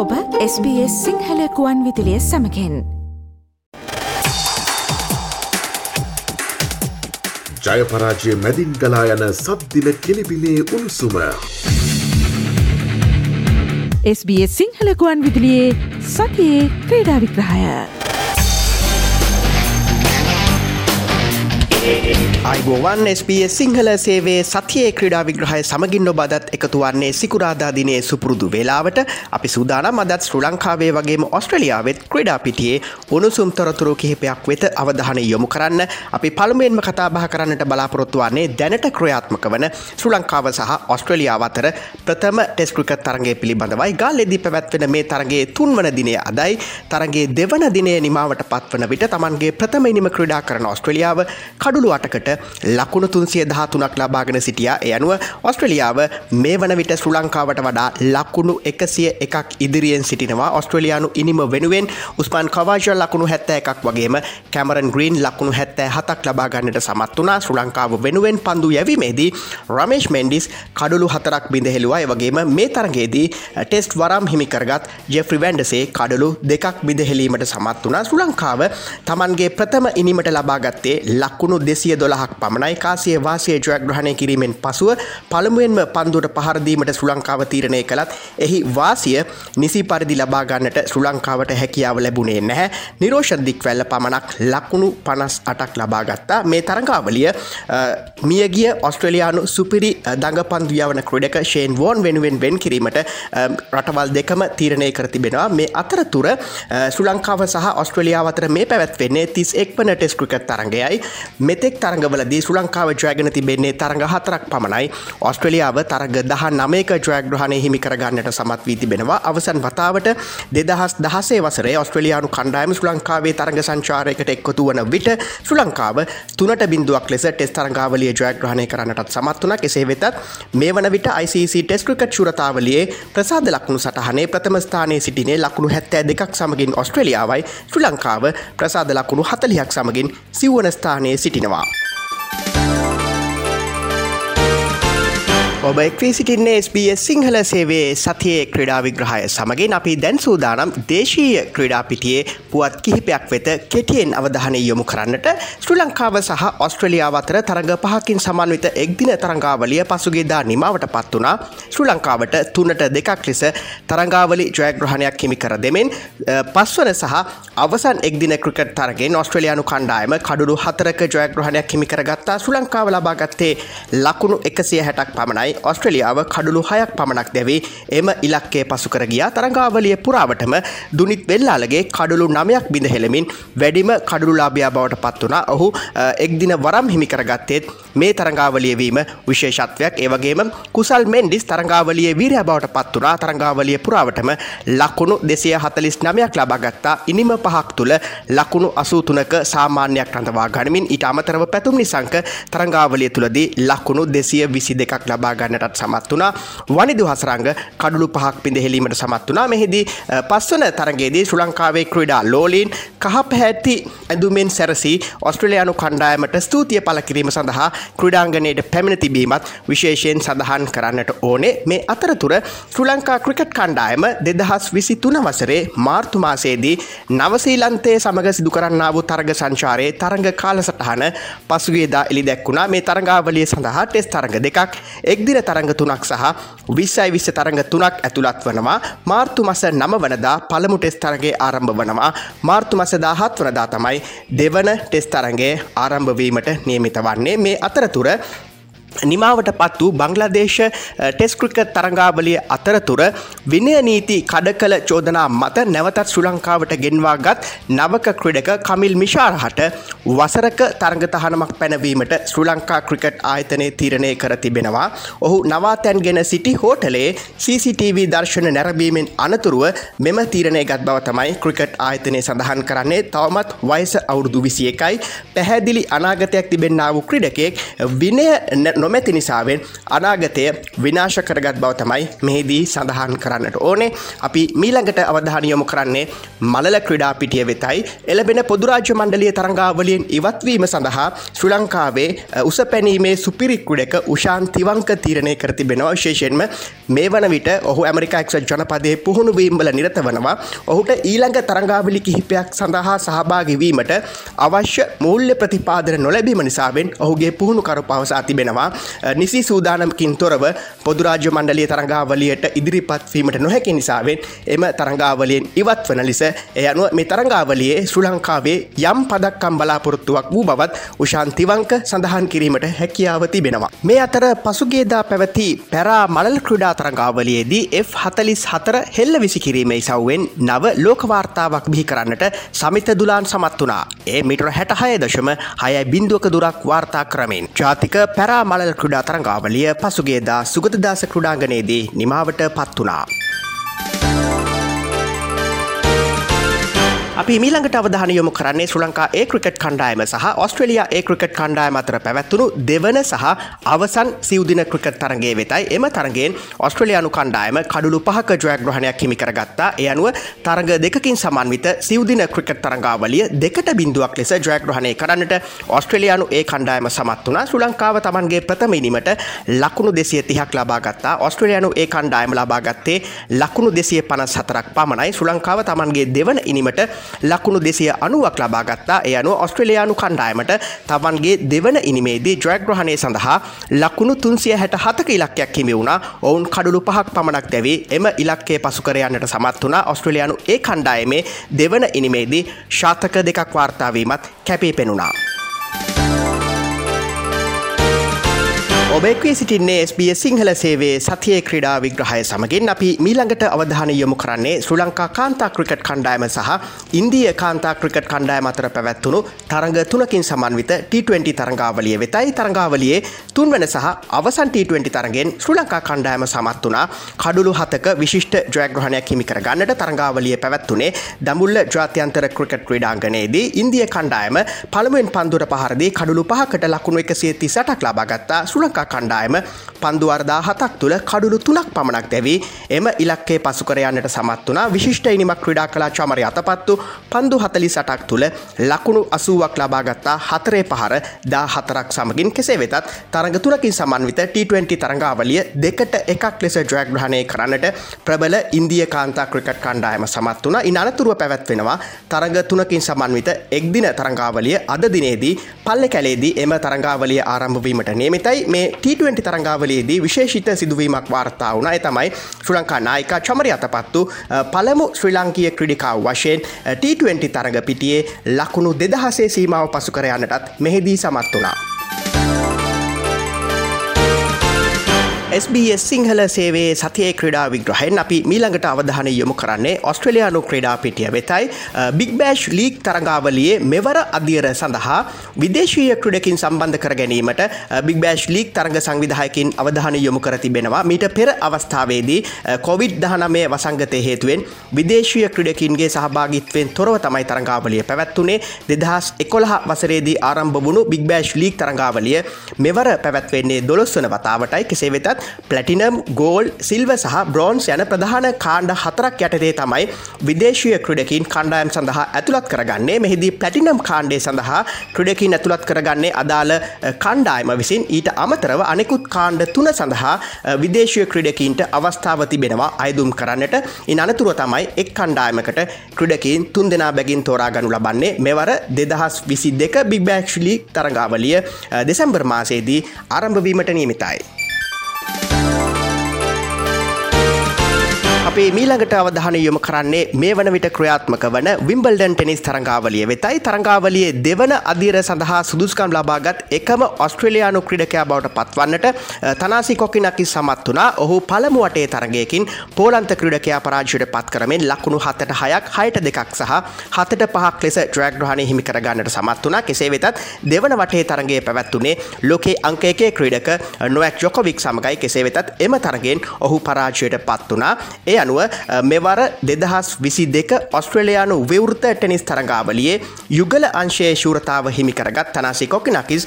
ඔබ SBS සිංහලකුවන් විදිලිය සමකෙන් ජයපරාජය මැදින් ගලා යන සද්දින කෙලිබිලේ උණුසුම. SBS සිංහලකුවන් විදිලියේ සතියේ ක්‍රීඩා විග්‍රහය. අයිබෝවන් SBS සිංහල සේවේ සතියේ ක්‍රඩා විග්‍රහය සමගින් නොබදත් එකතු වන්නේ සිකුරාදාදිනය සුපුරුදු වෙලාවට. අපි සූදානම් අදත් ශ්‍ර ලංකාවේ වගේම ඔස්ට්‍රලියාවත් ක්‍රඩා පිටියේ උණුසුම් තොරතුරු කිහිපයක් වෙත අවධානය යොමු කරන්න. අපි පළමුුවෙන්ම කතාබහ කරන්නට බලාපොරොත්තු වන්නේ දැනට ක්‍රයාත්මක වන ශ්‍ර ලංකාව සහ ඔස්ට්‍රලියාව අතර ප්‍රථම ටෙස්කෘක තරගේ පිළිබඳවයි ගල් එදි පැවැත්වෙන මේ තරගේ තුන්වන දිනය අදයි. තරගේ දෙවන දිනය නිමාවට පත්වන විට තමන්ගේ ප්‍රථම ඉනිම ක්‍රඩා කරන ඔස්ට්‍රලියාව කඩුළු අටකට ලකුණු තුන්සිය දහතුනක් ලබාගෙන සිටියා. එය අනුව ඔස්ට්‍රලියාව මේ වන විට ශ්‍ර ලංකාවට වඩා ලකුණු එකසිය එකක් ඉදිරියෙන් සිටිනවා. ඔස්ට්‍රලයානු ඉනිම වෙනුවෙන් උස්මාන් කවාශල් ලකුණු හැත්ත එකක් වගේම කැමරන් ග්‍රීන් ලකුණු හැත්තෑ හතක් ලබාගන්නට සමත් වනා ශ්‍ර ලංකාව වෙනුවෙන් පන්දු යැවීමේදී රමේශ් මෙන්ඩිස් කඩුළු හතරක් බිඳහෙලුවා වගේම මේ තරගේදී ටෙස්ට් වරම් හිමිකරගත් ජෙෆ්‍රි වැන්ඩසේ කඩලු දෙකක් බිඳහෙලීමට සමත් වනා ශ්‍ර ලංකාව තමන්ගේ ප්‍රථම ඉනිමට ලබාගත්තේ ලක්කුණු දෙසිය දොළහක් පමණ පමණයි. කාසිය වාසය ජයග්‍රහණය කිරීමෙන් පසුව පළමුුවෙන්ම පන්දුවට පහරදීමට ශ්‍ර ලංකාව තීරණය කළත් එහි වාසිය නිසි පරිදි ලබාගන්නට ශ්‍ර ලංකාවට හැකියාව ලැබුණේ නැහැ. නිරෝෂදික් වැල්ල පමණක් ලකුණු පනස් අටක් ලබාගත්තා මේ තරංකාවලිය මියගිය ඔස්ට්‍රලයානු සුපිරි දඟ පන්දුයාවන ක්‍රඩක ෂේන් වෝන් වෙනුවෙන් වෙන් කිරීමට රටවල් දෙකම තීරණය කර තිබෙනවා. මේ අතරතුර ශ්‍ර ලංකාව සහ ඔස්ට්‍රලියාව අතර මේ පැවැත්වෙන්නේ තිස් එක්වන ටෙස්කෘකත් තරගයයි. මෙතෙක් තරගවලදී ශ්‍ර ලංකාව ජයගෙන තිබෙන්නේ තරඟ හතරක් පමණයි. ඔස්ට්‍රලියාව තරග දහ නමේක ජයග්‍රහණය හිමි කරගන්නට සමත් වී තිබෙනවා. අවසන් වතාවට දෙදහස් දහසේ වසරේ ඔස්ට්‍රලයානු කණ්ඩායම ශ්‍ර ලංකාවේ තරග සංචාරයකට එක්කොතු වන විට ශ්‍ර ලංකාව තුනට බින්දුවක් ලෙස ටෙස් තරංගාවලිය ජයග්‍රහණය කරන්නටත් සමත් වන කෙසේ වෙතත් මේ වන විට ICC ටෙස් ක්‍රිකට් ශුරතාවලියේ ප්‍රසාද ලක්ුණු සටහනේ ප්‍රථම ස්ථානයේ සිටිනේ ලකුණු හැත්තෑ දෙකක් සමගින් ඔස්ට්‍රලියාවයි ශ්‍ර ලංකාව ප්‍රසාද ලකුණු හතලියක් සමගින් සිව්වන ස්ථානයේ සිටිනවා. ඔබ එක්වී සිටින්නේ SBS සිංහල සේවේ සතියේ ක්‍රඩා විග්‍රහය සමගින් අපි දැන් සූදානම් දේශීය ක්‍රඩා පිටියේ පුවත් කිහිපයක් වෙත කෙටියෙන් අවධානය යොමු කරන්නට ශ්‍ර ලංකාව සහ ඔස්ට්‍රලියාව අතර තරග පහකින් සමන්විත එක්දින තරංගාවලිය පසුගේදා නිමාවට පත් වනා ශ්‍ර ලංකාවට තුනට දෙකක් ලෙස තරංගාවලි ජයග්‍රහණයක් හිමි කර දෙමෙන් පස්වන සහ අවසන් එක්දින ක්‍රිකට් තරගෙන් ඔස්ට්‍රලයානු කණ්ඩායම කඩුරු හතරක ජයග්‍රහණයක් හිමිකරගත්තා ශ්‍ර ලංකාව ලබාගත්තේ ලකුණු එකසිය හැටක් පමණයි. පමණයි ඔස්ට්‍රලියාව කඩුළු හයක් පමණක් දැවේ එම ඉලක්කේ පසුකර ගියා. තරංගාවලිය පුරාවටම දුනිත් වෙල්ලාලගේ කඩුළු නමයක් බිඳ හෙළමින් වැඩිම කඩුලාභයා බවට පත් වනා ඔහු එක්දින වරම් හිමිකරගත්තේත් මේ තරංගාවලියවීම විශේෂත්වයක්. ඒවගේම කුසල් මෙන්ඩිස් තරංගාවලිය වීරය බවට පත් වනා තරංගාවලිය පුරාවටම ලකුණු දෙසිය හතලිස් නමයක් ලබාගත්තා ඉනිම පහක් තුළ ලකුණු අසූතුනක සාමාන්‍යයක් රඳවා ගනිමින් ඉට අමතරව පැතුම් නිසංක තරංගාවලිය තුළදී ලකුණු දෙසිය විසි දෙකක් ලබා ගන්නටත් සමත් වනා වනිදු හසරංග කඩුළු පහක් පිඳහෙලීමට සමත් වනා මෙහිදී පස්වන තරගේදී ශ්‍ර ලංකාවේ ක්‍රඩා ලෝලීන් කහ පැහැත්ති ඇඳුමෙන් සැරසි ඔස්ට්‍රලයානු කණ්ඩායමට ස්තුතිය පල කිරීම සඳහා ක්‍රඩාංගනයට පැමිණ තිබීමත් විශේෂයෙන් සඳහන් කරන්නට ඕනේ. මේ අතරතුර ශ්‍ර ලංකා ක්‍රිකට් කණ්ඩායම දෙදහස් විසි තුන වසරේ මාර්තුමාසේදී නවසීලන්තේ සමඟ සිදු කරන්නාව තරග සංචාරයේ තරග කාලසටහන පසුගේදා එලි දැක්වුණා මේ තරගාවලිය සඳහා ටෙස් තරග දෙකක් එක්දින තරඟ තුනක් සහ විස්සයි විස්ස තරඟ තුනක් ඇතුළත් වනවා. මාර්තු මස නම වනදා පළමු ටෙස් තරගේ ආරම්භ වනවා. මාර්තු මස දාහත් වනදා තමයි දෙවන ටෙස් තරගේ ආරම්භවීමට නියමිත වන්නේ. මේ අතරතුර නිමාවට පත් වූ බංගලදේශ ටෙස්කෘක තරංගාවලිය අතරතුර විනය නීති කඩ කළ චෝදනා මත නැවතත් ශ්‍ර ලංකාවට ගෙන්වා ගත් නවක ක්‍රඩක කමිල් මිශාරහට වසරක තරගතහනමක් පැනවීමට ශ්‍ර ලංකා ක්‍රිකට් ආයතනය තීරණය කර තිබෙනවා. ඔහු නවාතැන්ගෙන සිටි හෝටලේ CCTV දර්ශන නැරබීමෙන් අනතුරුව මෙම තීරණය ගත් බව තමයි ක්‍රිකට් ආයතනය සඳහන් කරන්නේ. තවමත් වයස අවුරුදු විසි එකයි පැහැදිලි අනාගතයක් තිබෙන්න්නාව ක්‍රඩකෙක් විනය නොමැති නිසාවෙන් අනාගතය විනාශ කරගත් බව තමයි මෙහිදී සඳහන් කරන්නට ඕනේ. අපි මීළඟට අවධානයොමු කරන්නේ මලල ක්‍රඩා පිටිය වෙතයි. එලබෙන පොදුරාජ්‍ය මණ්ඩලිය තරංගාවලියෙන් ඉවත්වීම සඳහා ශ්‍රී ලංකාවේ උස පැනීමේ සුපිරික්කුඩක උෂාන් තිවංක තීරණය කර තිබෙනවා. විශේෂයෙන්ම මේ වන විට ඔහු ඇමරිකා එක්සත් ජනපදයේ පුහුණු වීම්වල නිරත වනවා ඔහුට ඊළඟ තරංගාවලි කිහිපයක් සඳහා සහභාගිවීමට අවශ්‍ය මූල්‍ය ප්‍රතිපාදන නොලැබීම නිසාවෙන් ඔහුගේ පුහුණු කරු පවසා තිබෙනවා. නිසි සූදානමකින් තොරව පොදුරාජ්‍ය මණ්ඩලිය තරංගාවලියට ඉදිරිපත්වීමට නොහැකි නිසාවෙන් එම තරංගාවලියෙන් ඉවත් වන ලෙස එය අනුව මේ තරංගාවලියේ ශ්‍රී ලංකාවේ යම් පදක්කම් බලාපොරොත්තුවක් වූ බවත් උශාන්තිවංක සඳහන් කිරීමට හැකියාව තිබෙනවා. මේ අතර පසුගේදා පැවති පැරා මලල් ක්‍රඩා තරංගාවලියේදී F44 හෙල්ල විසි කිරීමේ සව්වෙන් නව ලෝකවාර්තාවක් බිහි කරන්නට සමිත දුලාන් සමත් වනා. ඒ මිටර හැටහය දශම හයයි බින්දුවක දුරක් වාර්තා කරමින්. ජාතික පැරා මලල් ක්‍රඩා තරංගාවලිය පසුගේදා සුගතදාස ක්‍රඩාගනයේදී නිමාවට පත් වනා. අපි මීළඟට අවධාන යොමු කරන්නේ ශ්‍රී ලංකා ඒ ක්‍රිකට් කණ්ඩායම සහ ඔස්ට්‍රේලියා ඒ ක්‍රිකට් කණ්ඩායම අතර පැවැත්වුණු දෙවන සහ අවසන් සිව්දින ක්‍රිකට් තරගේ වෙතයි. එම තරගෙන් ඔස්ට්‍රලයානු කණ්ඩායම කඩුළු පහක ජයග්‍රහණයක් හිමි කරගත්තා. එය අනුව තරග දෙකින් සමන්විත සිව්දින ක්‍රිකට් තරංගාවලිය දෙකට බිඳුවක් ලෙස ජයග්‍රහණය කරන්නට ඔස්ට්‍රලයානු ඒ කණ්ඩායම සමත් වුණ. ශ්‍රී ලංකාව තමන්ගේ ප්‍රථමීනීමට ලකුණු දෙසිය තිහක් ලබාගත්තා ඔස්ට්‍රලයානු ඒ කණ්ඩායම ලබාගත්තේ ලකුණු දෙසිය පනස් හතරක් පමණයි. ශ්‍රී ලංකාව තමන්ගේ දෙවන ඉනිමට ලකුණු දෙසිය අනුවක් ලබාගත්තා එය අනුව ඔස්ට්‍රලයානු කණ්ඩායමට තමන්ගේ දෙවන ඉනිමේදී ජයග්‍රහණය සඳහා ලකුණු තුන්සිය හැට හතක ඉලක්කයක් හිමි වුණ. ඔවුන් කඩුළු පහක් පමණක් දැවී එම ඉලක්කේ පසුකරයන්නට සමත් වුණ. ඔස්ට්‍රලයානු ඒ කණ්ඩායමේ දෙවන ඉනිමේදී ශාතක දෙකක් වාර්තාවීමත් කැපී පෙනුණා. ඔබෙක්වී සිටින්නේ SBS සිංහල සේවේ සතිය ක්‍රඩා විග්‍රහය සමගින් අපි මීළඟට අවධාන යොමු කරන්නේ ශ්‍රී ලංකා කාන්තා ක්‍රිකට් කණ්ඩායම සහ ඉන්දිය කාන්තා ක්‍රිකට් කණ්ඩායම අතර පැවැත්වුණු තරඟ තුනකින් සමන්විත T20 තරඟාවලිය වෙතයි තරඟාවලියේ තුන්වන සහ අවසන් T20 තරගෙන් ශ්‍රී ලංකා කණ්ඩායම සමත් වුණා. කඩුළු හතක විශිෂ්ට ජයග්‍රහණයක් හිමි කර ගන්නට තරඟාවලිය පැවැත්වුණේ දඹුල්ල ජාත්‍යන්තර ක්‍රිකට් ක්‍රීඩාංගනයේදී ඉන්දිය කණ්ඩායම පළමුවෙන් පන්දුර පහරදී කඩුළු පහකට ලකුණු එකසිය තිසටක් ලබාගත්තා ශ්‍රී ලංකා කණ්ඩායම පන්දුවර්දා හතක් තුළ කඩුළු තුනක් පමණක් දැවී එම ඉලක්කේ පසුකරයන්නට සමත් වනා විශිෂ්ට ඉනිමක් ක්‍රඩා කලා චමරය අතපත්තු පන්දු හතලි සටක් තුළ ලකුණු අසුවක් ලබාගත්තා හතරේ පහර දා හතරක් සමගින් කෙසේ වෙතත් තරග තුනකින් සමන්විත T20 තරංගාවලිය දෙකට එකක් ලෙස ජයග්‍රහණය කරන්නට ප්‍රබල ඉන්දිය කාන්තා ක්‍රිකට් කණ්ඩායම සමත් වන ඉන් අනතුරුව පැවැත්වෙනවා තරග තුනකින් සමන්විත එක්දින තරංගාවලිය අද දිනේදී පල්ල කැලේදී එම තරංගාවලිය ආරම්භවීමට නේමිතයි මේ T20 තරංගාවලයේදී විශේෂිත සිදුවීමක් වාර්තා වුණ එතමයි ශ්‍රී ලංකා නායිකා චමරි අතපත්තු පළමු ශ්‍රී ලංකීය ක්‍රඩිකාව වශයෙන් T20 තරග පිටියේ ලකුණු දෙදහසේ සීමාව පසු කර යන්නටත් මෙහිදී සමත් වනා. SBS සිංහල සේවේ සතිය ක්‍රඩා විග්‍රහයෙන් අපි මීළඟට අවධාන යොමු කරන්නේ ඔස්ට්‍රලයානු ක්‍රඩා පිටිය වෙතයි. බික් බෑෂ් ලීක් තරඟාවලියේ මෙවර අධියර සඳහා විදේශීය ක්‍රඩකින් සම්බන්ධ කර ගැනීමට බික් බෑෂ් ලීක් තරග සංවිධායකින් අවධාන යොමු කර තිබෙනවා. මීට පෙර අවස්ථාවේදී කොවිඩ් දහනමේ වසංගතය හේතුවෙන් විදේශීය ක්‍රඩකින්ගේ සහභාගිත්වෙන් තොරව තමයි තරඟාවලිය පැවැත්වුණේ දෙදහස් එකොළහ වසරේදී ආරම්භ වුණු බික් බෑෂ් ලීක් තරඟාවලිය මෙවර පැවැත්වෙන්නේ දොළොස් වන වතාවටයි. කෙසේ වෙතත් ප්ලටිනම් ගෝල් සිල්ව සහ බ්‍රෝන්ස් යන ප්‍රධාන කාණ්ඩ හතරක් යටතේ තමයි විදේශය ක්‍රඩකින් කණ්ඩායම් සඳහා ඇතුළත් කරගන්නේ. මෙහිදී පැටිනම් කාණ්ඩේ සඳහා ක්‍රඩකින් ඇතුළත් කරගන්නේ අදාළ කණ්ඩායම විසින්. ඊට අමතරව අනෙකුත් කාණ්ඩ තුන සඳහා විදේශය ක්‍රඩකීන්ට අවස්ථාව තිබෙනවා අයදුම් කරන්නට. ඉන් අනතුරුව තමයි එක් කණ්ඩායමකට ක්‍රඩකින් තුන් දෙනා බැගින් තෝරා ගනු ලබන්නේ. මෙවර දෙදහස් විසි දෙක බිබ්බෑක්ෂලි තරගාවලිය දෙසැම්බර් මාසේදී ආරම්භවීමට නියමිතයි. අපේ මීළඟට අවධාන යොම කරන්නේ මේ වන විට ක්‍රියාත්මක වන විම්බල්ඩන් ටෙනිස් තරංගාවලිය වෙතයි. තරංගාවලියේ දෙවන අධීර සඳහා සුදුස්කම් ලබාගත් එකම ඔස්ට්‍රලයානු ක්‍රඩකයා බවට පත්වන්නට තනාසි කොකිනකි සමත් වනා ඔහු පළමු වටේ තරගයකින් පෝලන්ත ක්‍රඩකයා පරාජයට පත් කරමින් ලකුණු හතට හයක් හයට දෙකක් සහ හතට පහක් ලෙස ඩ්‍රග්‍රහණය හිමි කරගන්නට සමත් වනා කෙසේ වෙතත් දෙවන වටේ තරගේ පැවැත්තුනේ ලෝකේ අංකයකේ ක්‍රීඩක නොවක් ජොකොවික් සමගයි. කෙසේ වෙතත් එම තරගෙන් ඔහු පරාජයට පත් වනා ඒ අනුව අනුව මෙවර දෙදහස් විසි දෙක ඔස්ට්‍රලයානු විවෘත ටෙනිස් තරංගාවලියේ යුගල අංශයේ ශූරතාව හිමිකරගත් තනාසි කොකිනකිස්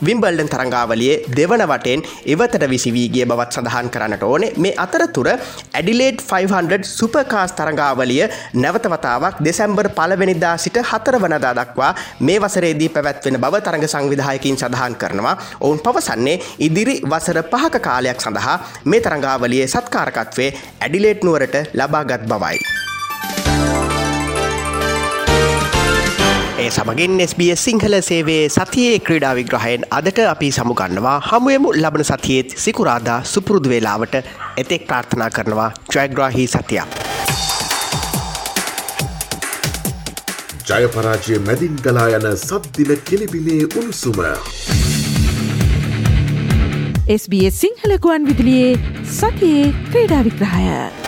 විම්බල්ඩන් තරංගාවලියේ දෙවන වටෙන් ඉවතට විසිවීගේ බවත් සඳහන් කරන්නට ඕනේ. මේ අතරතුර ඇඩිලේඩ් 500 සුපකාස් තරංගාවලිය නැවතවතාවක් දෙසැම්බර් පලවෙනිදා සිට හතර වනදා දක්වා මේ වසරේදී පැවැත්වෙන බව තරඟ සංවිධායකින් සඳහන් කරනවා. ඔවුන් පවසන්නේ ඉදිරි වසර පහක කාලයක් සඳහා මේ තරංගාවලියේ සත්කාරකත්වේ ඇඩිලේට් නුවරට ලබාගත් බවයි. ඒ සමගින් SBS සිංහල සේවේ සතියේ ක්‍රීඩා විග්‍රහයෙන් අදට අපි සමුගන්නවා හමුවමු ලබන සතියේත් සිකුරාදා සුපුරුදු වෙලාවට එතෙක් ප්‍රාර්ථනා කරනවා ජයග්‍රාහි සතියක්. ජයපරාජය මැදින් ගලා යන සද්දින කෙලිබිලේ උණුසුම. SBS සිංහලකුවන් විදිලියේ සතියේ ක්‍රීඩා විග්‍රහය.